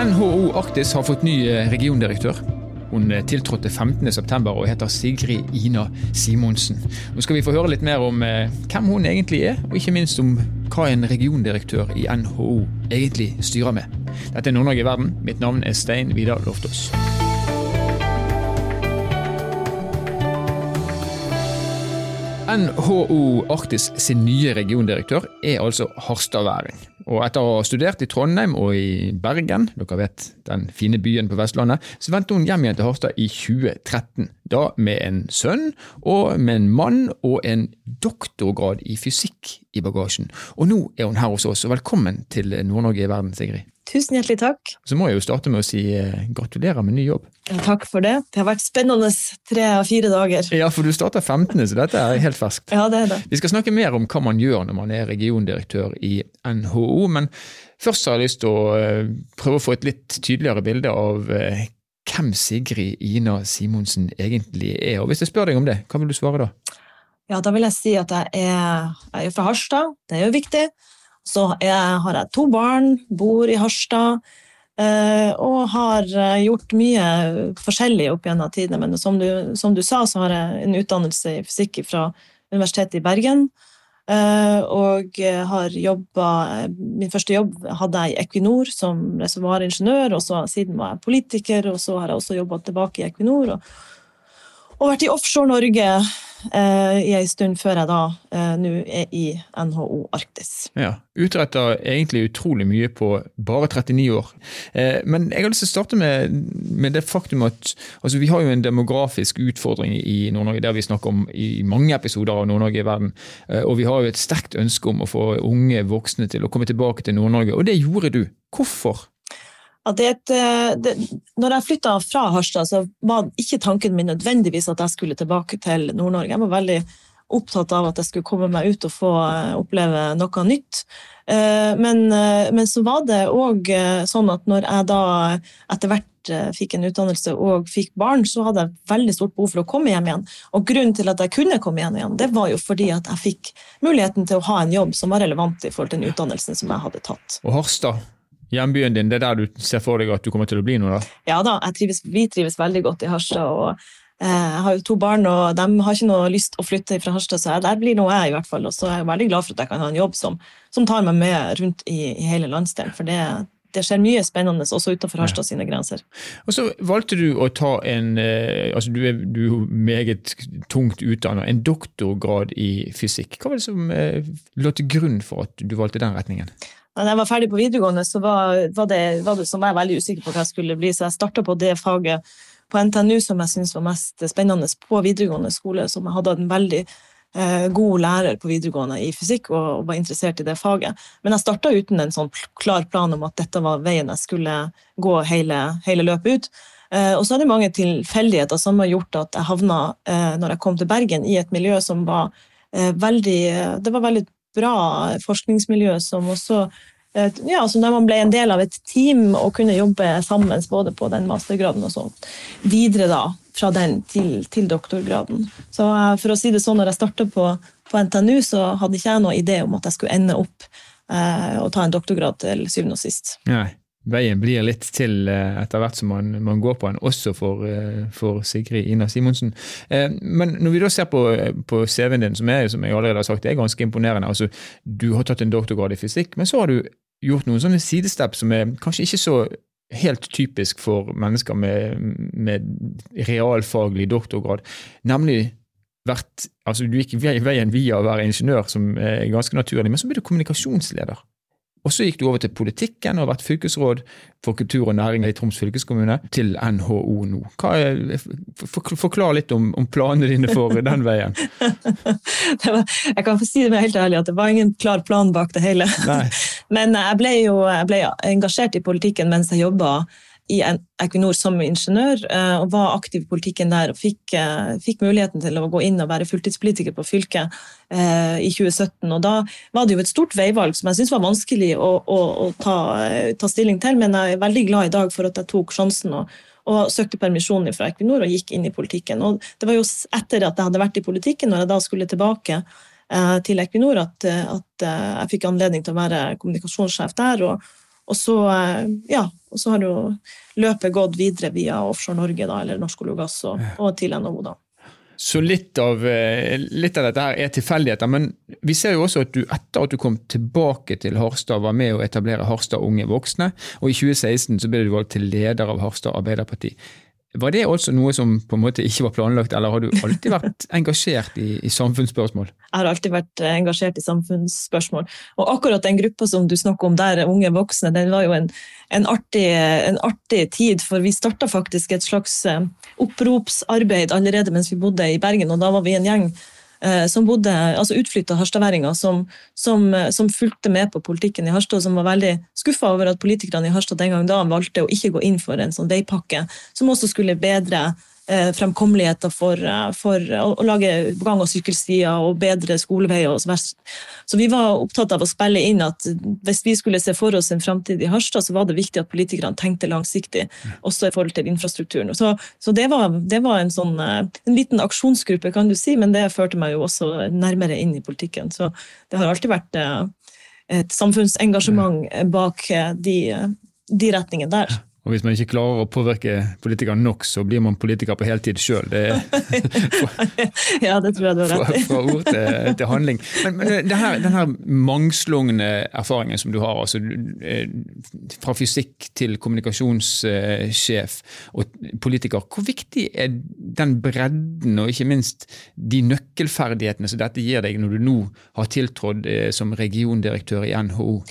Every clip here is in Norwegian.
NHO Arktis har fått ny eh, regiondirektør. Hun eh, tiltrådte 15.9 og heter Sigrid Ina Simonsen. Nå skal vi få høre litt mer om eh, hvem hun egentlig er, og ikke minst om hva en regiondirektør i NHO egentlig styrer med. Dette er Nord-Norge i verden. Mitt navn er Stein Vidar Loftaas. NHO Arktis sin nye regiondirektør er altså harstadværing. Og etter å ha studert i Trondheim og i Bergen, dere vet den fine byen på Vestlandet, så vendte hun hjem igjen til Harstad i 2013. Da med en sønn, og med en mann og en doktorgrad i fysikk i bagasjen. Og nå er hun her hos oss, og velkommen til Nord-Norge i verden, Sigrid. Tusen hjertelig takk. Så må jeg jo starte med å si eh, gratulerer med ny jobb. Ja, takk for det. Det har vært spennende tre av fire dager. Ja, for du starter 15., så dette er helt ferskt. Ja, det er det. Vi skal snakke mer om hva man gjør når man er regiondirektør i NHO, men først har jeg lyst til å eh, prøve å få et litt tydeligere bilde av eh, hvem Sigrid Ina Simonsen egentlig er. Og Hvis jeg spør deg om det, hva vil du svare da? Ja, Da vil jeg si at jeg er, jeg er fra Harstad. Det er jo viktig. Så jeg, har jeg to barn, bor i Harstad. Uh, og har uh, gjort mye forskjellig opp gjennom tidene. Men som du, som du, sa, så har jeg en utdannelse i fysikk fra Universitetet i Bergen. Uh, og har jobba Min første jobb hadde jeg i Equinor som reservoaringeniør, og så siden var jeg politiker, og så har jeg også jobba tilbake i Equinor. Og, og vært i offshore Norge eh, i ei stund før jeg da eh, nå er i NHO Arktis. Ja, Utretta egentlig utrolig mye på bare 39 år. Eh, men jeg har lyst til å starte med, med det faktum at altså, vi har jo en demografisk utfordring i Nord-Norge. Det har vi snakket om i mange episoder av Nord-Norge i verden. Eh, og vi har jo et sterkt ønske om å få unge voksne til å komme tilbake til Nord-Norge, og det gjorde du. Hvorfor? Ja, det, eh, det, når jeg flytta fra Harstad, så var ikke tanken min nødvendigvis at jeg skulle tilbake til Nord-Norge. Jeg var veldig opptatt av at jeg skulle komme meg ut og få eh, oppleve noe nytt. Eh, men, men så var det òg sånn at når jeg da etter hvert fikk en utdannelse og fikk barn, så hadde jeg veldig stort behov for å komme hjem igjen. Og grunnen til at jeg kunne komme hjem igjen, det var jo fordi at jeg fikk muligheten til å ha en jobb som var relevant i forhold til den utdannelsen som jeg hadde tatt. Og Harstad, Hjembyen din, det er der du ser for deg at du kommer til å bli nå? da? Ja da, trives, vi trives veldig godt i Harstad. og eh, Jeg har jo to barn, og de har ikke noe lyst å flytte fra Harstad, så der blir nå jeg i hvert fall. Og så er jeg veldig glad for at jeg kan ha en jobb som, som tar meg med rundt i, i hele landsdelen. For det, det skjer mye spennende også utenfor Harstad sine grenser. Og Så valgte du å ta en eh, altså Du er, er meget tungt utdannet, en doktorgrad i fysikk. Hva var det som eh, lå til grunn for at du valgte den retningen? Da jeg var ferdig på videregående, så var, var, det, var det som jeg veldig usikker på hva jeg skulle bli, så jeg starta på det faget på NTNU som jeg syntes var mest spennende på videregående skole, som jeg hadde en veldig eh, god lærer på videregående i fysikk og, og var interessert i det faget. Men jeg starta uten en sånn klar plan om at dette var veien jeg skulle gå hele, hele løpet ut. Eh, og så er det mange tilfeldigheter som har gjort at jeg havna, eh, når jeg kom til Bergen, i et miljø som var eh, veldig Det var veldig bra forskningsmiljø som også eh, ja, så når man ble en del av et team og kunne jobbe sammen både på den mastergraden og sånn. videre da, fra den til, til doktorgraden. Så eh, for å si det sånn, når jeg starta på, på, NTNU, så hadde ikke jeg noen idé om at jeg skulle ende opp eh, og ta en doktorgrad til syvende og sist. Nei veien blir litt til eh, etter hvert som man, man går på den, også for, eh, for, Sigrid Ina Simonsen. Eh, men når vi da ser på, på CV-en din, som, er, som jeg allerede har sagt, er ganske imponerende. altså Du har tatt en doktorgrad i fysikk, men så har du gjort noen sånne sidestep som er kanskje ikke så helt typisk for mennesker med, med realfaglig doktorgrad, nemlig vært, altså Du gikk veien via å være ingeniør, som er ganske naturlig, men så ble du kommunikasjonsleder. Og så gikk du over til politikken og har vært fylkesråd for kultur og næring i Troms fylkeskommune, til NHO nå. Er, forklar litt om, om, planene dine for den veien. Var, jeg kan få si det med helt ærlig at det var ingen klar plan bak det hele. Nei. Men jeg ble jo jeg ble engasjert i politikken mens jeg jobba i Equinor som ingeniør, eh, og var aktiv i politikken der. Og fikk, eh, fikk, muligheten til å gå inn og være fulltidspolitiker på fylket eh, i 2017. Og da var det jo et stort veivalg som jeg syns var vanskelig å, å, å ta, ta, stilling til, men jeg er veldig glad i dag for at jeg tok sjansen og, og søkte permisjon fra Equinor og gikk inn i politikken. Og det var jo etter at jeg hadde vært i politikken, når jeg da skulle tilbake til Equinor, at, at jeg fikk anledning til å være kommunikasjonssjef der. og Og så, ja, og så har jo løpet gått videre via Offshore Norge, da, eller Norsk olje og gass, og, og til NHO. da. Så litt av, litt av, dette her er tilfeldigheter, men vi ser jo også at du etter at du kom tilbake til Harstad, var med å etablere Harstad Unge Voksne, og i 2016 så ble du valgt til leder av Harstad Arbeiderparti. Var det også noe som på en måte ikke var planlagt, eller har du alltid vært engasjert i, i, samfunnsspørsmål? Jeg har alltid vært eh, engasjert i samfunnsspørsmål. Og akkurat den gruppa som du snakker om der, unge voksne, den var jo en, en, artig, en artig, tid. For vi starta faktisk et slags eh, oppropsarbeid allerede mens vi bodde i Bergen, og da var vi en gjeng som bodde, altså utflytta harstadværinger som, som, eh, som, fulgte med på politikken i Harstad, og som var veldig skuffa over at politikerne i Harstad den gang da valgte å ikke gå inn for en sånn veipakke som også skulle bedre Eh, fremkommeligheter for, eh, for, å lage gang- og sykkelstier og bedre skoleveier. Så vi var opptatt av å spille inn at hvis vi skulle se for oss en framtid i Harstad, så var det viktig at politikerne tenkte langsiktig, også i forhold til infrastrukturen. Så, så det, var, det, var, en sånn eh, en liten aksjonsgruppe, kan du si, men det førte meg jo også nærmere inn i politikken. Så det har alltid vært et samfunnsengasjement bak de, de retningene der. Og hvis man ikke klarer å påvirke politikerne nok, så blir man politiker på heltid sjøl. ja, det tror jeg du har rett i. Fra, ord til, til, handling. Men, men det her, den her mangslungne erfaringen som du har, altså eh, fra fysikk til kommunikasjonssjef og politiker, hvor viktig er den bredden og ikke minst de nøkkelferdighetene som dette gir deg når du nå har tiltrådt eh, som regiondirektør i NHO?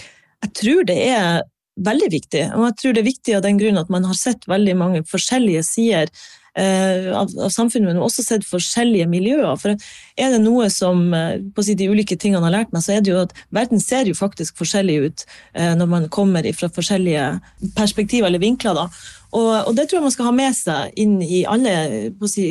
Jeg tror det er veldig viktig. Og jeg tror det er viktig av den grunn at man har sett veldig mange forskjellige sider eh, av, av, samfunnet, men også sett forskjellige miljøer. For er det noe som eh, på å si, de ulike tingene har lært meg, så er det jo at verden ser jo faktisk forskjellig ut eh, når man kommer fra forskjellige perspektiver eller vinkler. da. Og, og, det tror jeg man skal ha med seg inn i alle på si,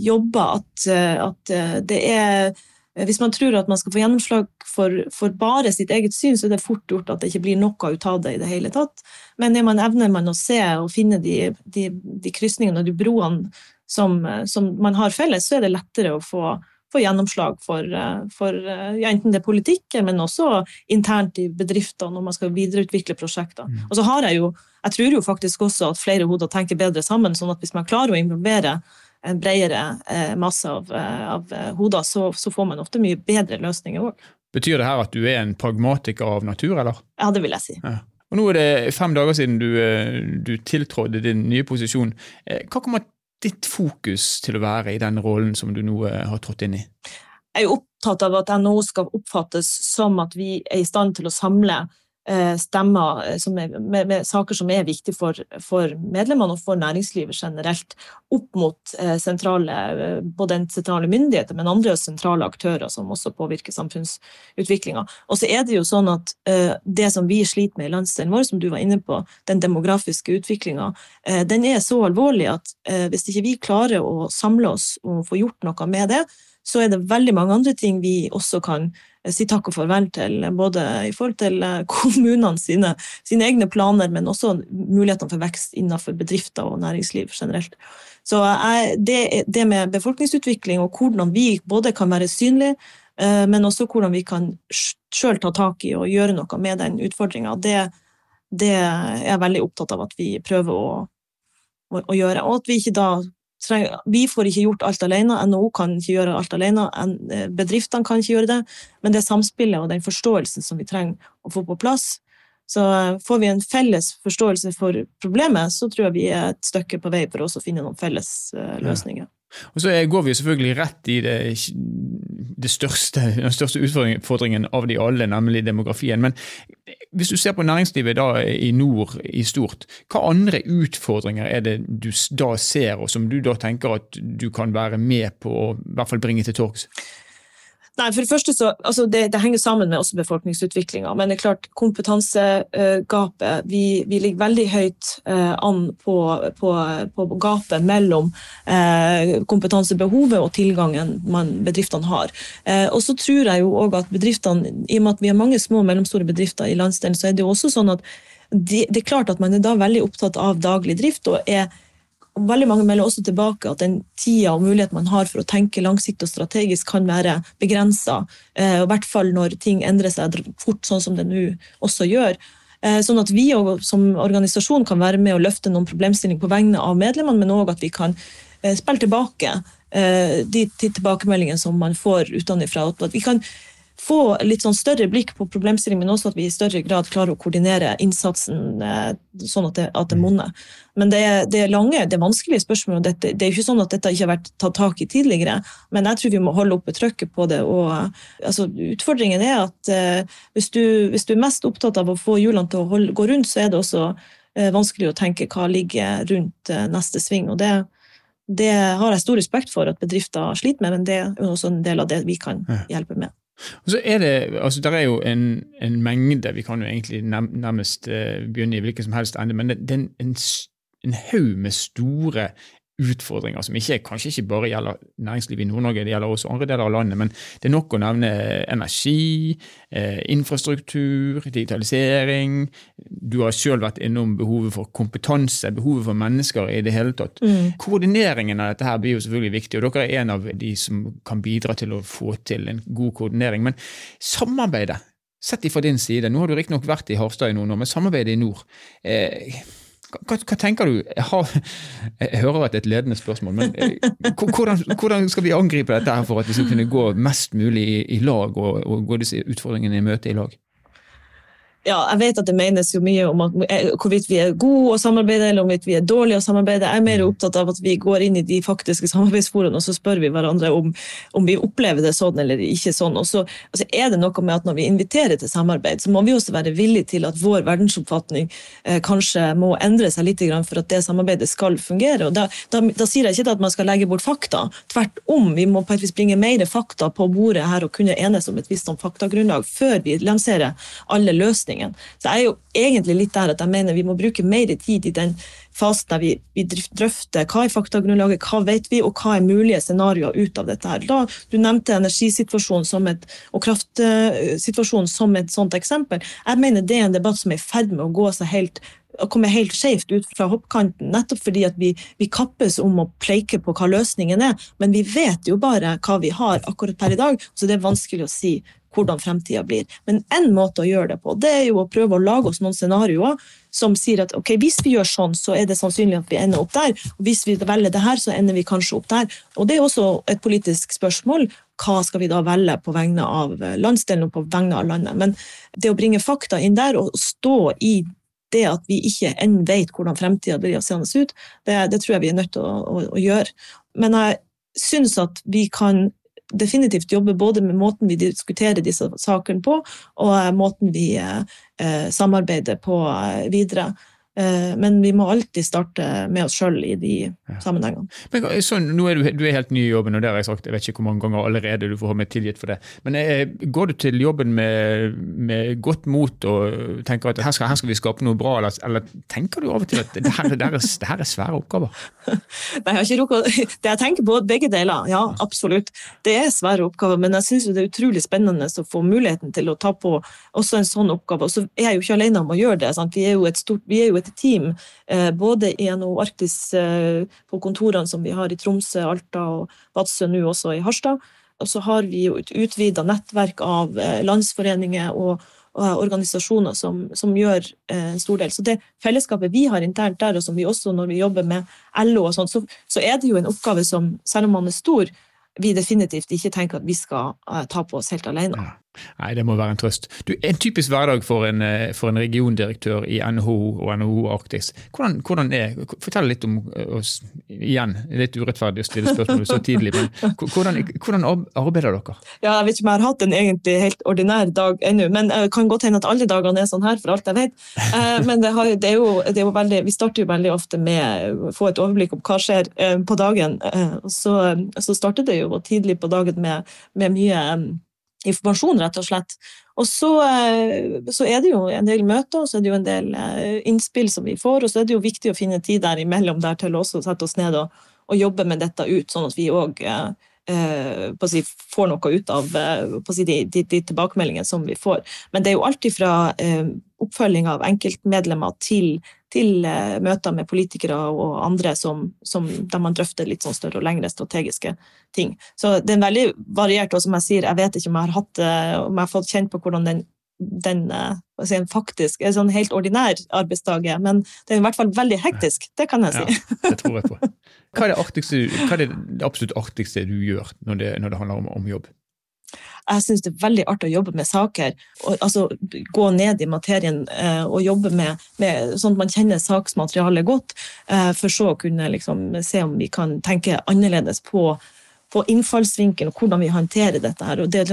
jobber, at, at det er hvis man tror at man skal få gjennomslag for, for, bare sitt eget syn, så er det fort gjort at det ikke blir noe ut av det i det hele tatt. Men man evner man å se og finne de, de, de krysningene og de broene som, som, man har felles, så er det lettere å få, få gjennomslag for, eh, for ja, enten det er politikken, men også internt i bedrifter når man skal videreutvikle prosjekter. Mm. Og så har jeg jo, jeg tror jo faktisk også at flere hoder tenker bedre sammen, sånn at hvis man klarer å involvere en bredere eh, masse av, eh, av eh, hoder, så, så, får man ofte mye bedre løsninger òg. Betyr det her at du er en pragmatiker av natur, eller? Ja, det vil jeg si. Ja. Og Nå er det fem dager siden du, du tiltrådte din nye posisjon. Hva kommer ditt fokus til å være i den rollen som du nå har trådt inn i? Jeg er opptatt av at NHO skal oppfattes som at vi er i stand til å samle stemmer eh, er, med, med, saker som er viktige for, for, medlemmene og for næringslivet generelt, opp mot eh, sentrale, både sentrale myndigheter, men andre sentrale aktører som også påvirker samfunnsutviklinga. Og så er det jo sånn at det som vi sliter med i landsdelen vår, som du var inne på, den demografiske utviklinga, den er så alvorlig at hvis ikke vi klarer å samle oss og få gjort noe med det, så er det veldig mange andre ting vi også kan eh, si takk og farvel til, både i forhold til eh, kommunene sine, sine egne planer, men også mulighetene for vekst innenfor bedrifter og næringsliv generelt. Så jeg, det, det, med befolkningsutvikling og hvordan vi både kan være synlige, eh, men også hvordan vi kan sjøl ta tak i og gjøre noe med den utfordringa, det, det, er jeg veldig opptatt av at vi prøver å, å, å gjøre. Og at vi ikke da vi får ikke gjort alt alene, NHO kan ikke gjøre alt alene, eh, bedriftene kan ikke gjøre det, men det samspillet og den forståelsen som vi trenger å få på plass. Så eh, får vi en felles forståelse for problemet, så tror jeg vi er et stykke på vei for oss å finne noen felles eh, løsninger. Ja. Og så går vi selvfølgelig rett i det, det største, den største utfordringen av de alle, nemlig demografien. Men hvis du ser på næringslivet da i nord i stort, hva andre utfordringer er det du da ser, og som du da tenker at du kan være med på å i hvert fall bringe til torgs? Nei, for Det første så, altså det, det henger sammen med også befolkningsutviklinga. Men det er klart, kompetansegapet vi, vi ligger veldig høyt eh, an på, på, på, gapet mellom eh, kompetansebehovet og tilgangen man, bedriftene har. Eh, og så tror jeg jo også at bedriftene, I og med at vi har mange små og mellomstore bedrifter i landsdelen, så er det jo også sånn at de, det er klart at man er da veldig opptatt av daglig drift og er og veldig mange melder også tilbake at den tida og muligheten man har for å tenke langsiktig og strategisk, kan være begrensa. Eh, I hvert fall når ting endrer seg fort, sånn som det nå også gjør. Sånn at vi som organisasjon kan være med og løfte noen problemstillinger på vegne av medlemmene, men òg at vi kan spille tilbake de tilbakemeldingene som man får utenfra. At vi kan få litt sånn større blikk på problemstillingen, men også at vi i større grad klarer å koordinere innsatsen eh, sånn at det, at det mm. monner. Men det det er, lange, det er vanskelige spørsmål. og dette, Det er ikke sånn at dette ikke har vært tatt tak i tidligere, men jeg tror vi må holde oppe trøkket på det. og altså, Utfordringen er at eh, hvis, du, hvis, du, er mest opptatt av å få hjulene til å holde, gå rundt, så er det også eh, vanskelig å tenke hva ligger rundt eh, neste sving. og det det har jeg stor respekt for at bedrifter sliter med, men det er også en del av det vi kan hjelpe med. Og så er det, altså Der er jo en, en mengde, vi kan jo egentlig nærmest uh, begynne i hvilken som helst ende, men det, det er en, en haug med store utfordringer som ikke, kanskje ikke bare gjelder næringslivet i Nord-Norge, det gjelder også andre deler av landet. Men det er nok å nevne energi, eh, infrastruktur, digitalisering. Du har selv vært innom behovet for kompetanse, behovet for mennesker i det hele tatt. Mm. Koordineringen av dette her blir jo selvfølgelig viktig, og dere er en av de som kan bidra til å få til en god koordinering. Men samarbeidet, sett ifra din side, nå har du riktignok vært i Harstad i noen år, men samarbeidet i nord. Eh, hva, hva, tenker du? Jeg, har, jeg, hører at det er et ledende spørsmål, men eh, hvordan, hvordan, skal vi angripe dette her for at vi skal kunne gå mest mulig i, i lag og, og gå disse utfordringene i møte i lag? Ja, jeg vet at det menes jo mye om at, eh, hvorvidt vi er gode å samarbeide eller om vi er dårlige å samarbeide. Jeg er mer mm. opptatt av at vi går inn i de faktiske samarbeidsforaene og så spør vi hverandre om, om, vi opplever det sånn eller ikke sånn. Og så altså er det noe med at Når vi inviterer til samarbeid, så må vi også være villige til at vår verdensoppfatning eh, kanskje må endre seg litt for at det samarbeidet skal fungere. Og da, da, da sier jeg ikke at man skal legge bort fakta. Tvert om, vi må på et vis bringe mer fakta på bordet her og kunne enes om et visst faktagrunnlag før vi lanserer alle løsninger løsningen. Så jeg er jo egentlig litt der at jeg mener vi må bruke mer tid i den fasen der vi, vi drøfter hva er faktagrunnlaget, hva vet vi, og hva er mulige scenarioer ut av dette. her. Da, du nevnte energisituasjonen et, og kraftsituasjonen som et sånt eksempel. Jeg mener det er en debatt som er i ferd med å gå seg helt å komme helt skjevt ut fra hoppkanten, nettopp fordi at vi, vi, kappes om å pleike på hva løsningen er. Men vi vet jo bare hva vi har akkurat per i dag, så det er vanskelig å si hvordan fremtida blir. Men én måte å gjøre det på, det er jo å prøve å lage oss noen scenarioer som sier at ok, hvis vi gjør sånn, så er det sannsynlig at vi ender opp der. og Hvis vi velger det her, så ender vi kanskje opp der. Og Det er også et politisk spørsmål. Hva skal vi da velge på vegne av landsdelen og på vegne av landet? Men det å bringe fakta inn der og stå i det at vi ikke enn vet hvordan fremtida blir seende ut, det, det, tror jeg vi er nødt til å, å, å gjøre. Men jeg syns at vi kan definitivt jobbe både med måten vi diskuterer disse sakene på, og eh, måten vi eh, eh, samarbeider på videre. Eh, men vi må alltid starte med oss sjøl i de ja. sammenhengene. Men, så, nå er du, du, er helt ny i jobben, og det har jeg sagt jeg vet ikke hvor mange ganger allerede du får meg tilgitt for det. Men eh, går du til jobben med, med, godt mot og tenker at her skal, her skal vi skape noe bra, eller, eller, tenker du av og til at det her, det her, er, det her er, svære oppgaver? Nei, jeg har ikke rukket Det jeg tenker på begge deler, ja absolutt. Det er svære oppgaver, men jeg syns det er utrolig spennende å få muligheten til å ta på også en sånn oppgave. Og så er jeg jo ikke alene om å gjøre det. Sant? Vi er jo et stort, vi er jo et team, eh, både i NHO Arktis eh, på kontorene som vi har i Tromsø, Alta og Vadsø, nå også i Harstad. Og så har vi jo et utvida nettverk av eh, landsforeninger og, organisasjoner som, som, gjør en stor del. Så det fellesskapet vi har internt der, og som vi også når vi jobber med LO, og sånt, så, så er det jo en oppgave som, selv om man er stor, vi definitivt ikke tenker at vi skal ta på oss helt alene. Nei, det må være en trøst. Du, En typisk hverdag for en, eh, for en regiondirektør i NHO og NHO Arktis. Hvordan, hvordan er, Fortell litt om eh, oss igjen. Litt urettferdig å stille spørsmål så tidlig, men hvordan, hvordan, arbeider dere? Ja, Jeg vet ikke om jeg har hatt en egentlig helt ordinær dag ennå, men det kan godt hende at alle dagene er sånn her, for alt jeg vet. Eh, men det, har, det, er, jo, det er, jo, veldig, vi starter jo veldig ofte med å få et overblikk om hva skjer på dagen. Så, så starter det jo tidlig på dagen med, med mye informasjon, rett og slett. Og så, eh, så, er det jo en del møter, og så er det jo en del eh, innspill som vi får, og så er det jo viktig å finne tid der imellom der til å sette oss ned og, og, jobbe med dette ut, sånn at vi òg eh, eh si, får noe ut av si, de, de, de, tilbakemeldingene som vi får. Men det er jo alltid fra eh, oppfølging av enkeltmedlemmer til til eh, møter med politikere og andre som, som, der man drøfter litt sånn større og lengre strategiske ting. Så det er veldig variert, og som jeg sier, jeg vet ikke om jeg har, hatt, om jeg har fått kjent på hvordan den den si, en faktisk en sånn helt ordinær arbeidsdag men det er i hvert fall veldig hektisk. Det kan jeg si. Ja, det tror jeg på. Hva er det, artigste, hva er det absolutt artigste du gjør når det, når det handler om, om jobb? Jeg syns det er veldig artig å jobbe med saker. Og, altså Gå ned i materien eh, og jobbe med, med, sånn at man kjenner saksmaterialet godt, eh, for så å kunne liksom, se om vi kan tenke annerledes på, på innfallsvinkel og hvordan vi håndterer dette. her. Og det,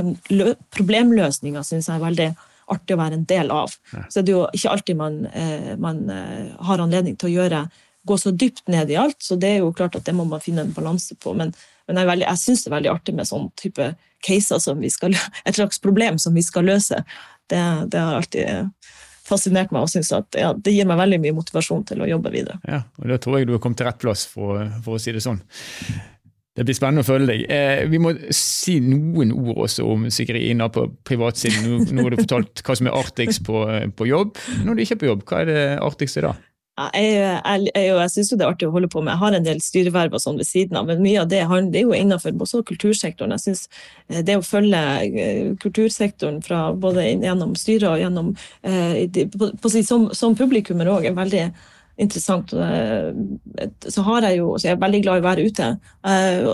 Problemløsninga syns jeg er veldig artig å være en del av. Så det er jo ikke alltid man, eh, man eh, har anledning til å gjøre gå så dypt ned i alt, så det er jo klart at det må man finne en balanse på. Men, men jeg, veldig, jeg syns det er veldig artig med sånn type caser som vi skal Et slags problem som vi skal løse. Det, det har alltid fascinert meg og syns at ja, det gir meg veldig mye motivasjon til å jobbe videre. Ja, og Da tror jeg du har kommet til rett plass, for, for å si det sånn. Det blir spennende å følge deg. Eh, vi må si noen ord også om Sigrid Ina på privatsiden. Nå, nå har du fortalt hva som er artigst på, på jobb. Når du ikke er på jobb, hva er det artigste da? Jeg, jeg, jeg, jeg syns det er artig å holde på med. Jeg har en del styreverv og sånn ved siden av, men mye av det, det er jo innenfor også kultursektoren. Jeg synes eh, Det å følge eh, kultursektoren fra både gjennom styret og gjennom eh, på, på, som, som publikummer òg er veldig interessant. Så har jeg jo, så jeg er veldig glad i å være ute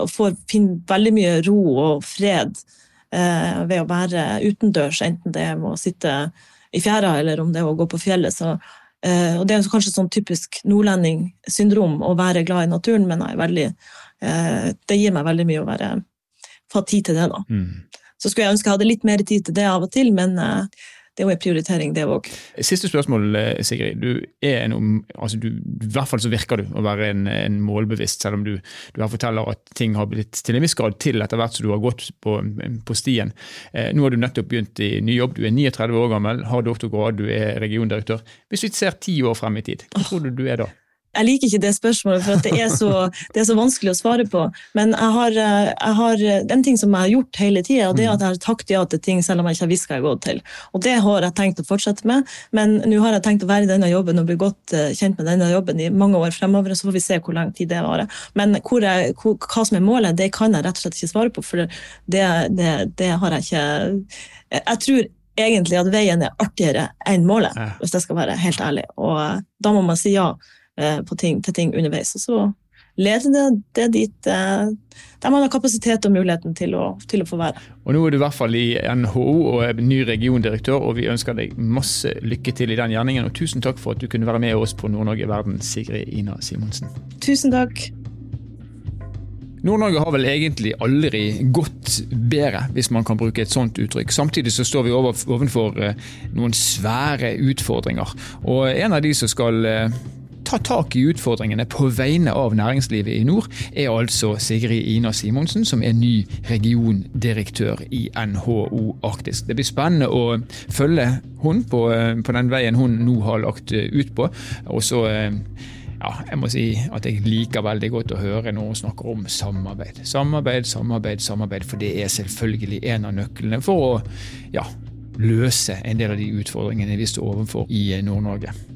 og får finne veldig mye ro og fred ved å være utendørs, enten det er å sitte i fjæra eller om det er å gå på fjellet. så og Det er kanskje sånn typisk nordlending-syndrom å være glad i naturen, men veldig, uh, det gir meg veldig mye å være, få tid til det. da. Mm. Så skulle jeg ønske jeg hadde litt mer tid til det av og til, men uh, det er jo en prioritering, det òg. Siste spørsmål, Sigrid. Du er en, altså du, I hvert fall så virker du å være en, en målbevisst, selv om du, du her forteller at ting har blitt til en viss grad til etter hvert som du har gått på, på stien. Eh, nå har du nettopp begynt i ny jobb, du er 39 år gammel, har doktorgrad, du er regiondirektør. Hvis vi ser ti år frem i tid, hva tror du du er da? Jeg liker ikke det spørsmålet, for det er, så, det, er så, vanskelig å svare på. Men jeg har, jeg har en ting som jeg har gjort hele tida, og det er at jeg har takket ja til ting selv om jeg ikke har visst hva jeg har gått til. Og det har jeg tenkt å fortsette med, men nå har jeg tenkt å være i denne jobben og bli godt eh, kjent med denne jobben i mange år fremover, og så får vi se hvor lang tid det varer. Men jeg, hvor, hva som er målet, det kan jeg rett og slett ikke svare på, for det, det, det har jeg ikke Jeg tror egentlig at veien er artigere enn målet, hvis jeg skal være helt ærlig. Og da må man si ja. Eh, ting, til ting underveis. Og så leder det, det dit eh, der man har kapasitet og muligheten til å, til å, få være. Og Nå er du i hvert fall i NHO og er ny regiondirektør, og vi ønsker deg masse lykke til i den gjerningen. Og tusen takk for at du kunne være med oss på Nord-Norge Verden, Sigrid Ina Simonsen. Tusen takk. Nord-Norge har vel egentlig aldri gått bedre, hvis man kan bruke et sånt uttrykk. Samtidig så står vi overfor eh, noen svære utfordringer. Og en av de som skal ta tak i utfordringene på vegne av næringslivet i nord, er altså Sigrid Ina Simonsen, som er ny regiondirektør i NHO Arktisk. Det blir spennende å følge hun på, på den veien hun nå har lagt ut på. og så ja, jeg må si at jeg liker veldig godt å høre når hun snakker om samarbeid. Samarbeid, samarbeid, samarbeid, for det er selvfølgelig en av nøklene for å ja, løse en del av de utfordringene vi står overfor i Nord-Norge.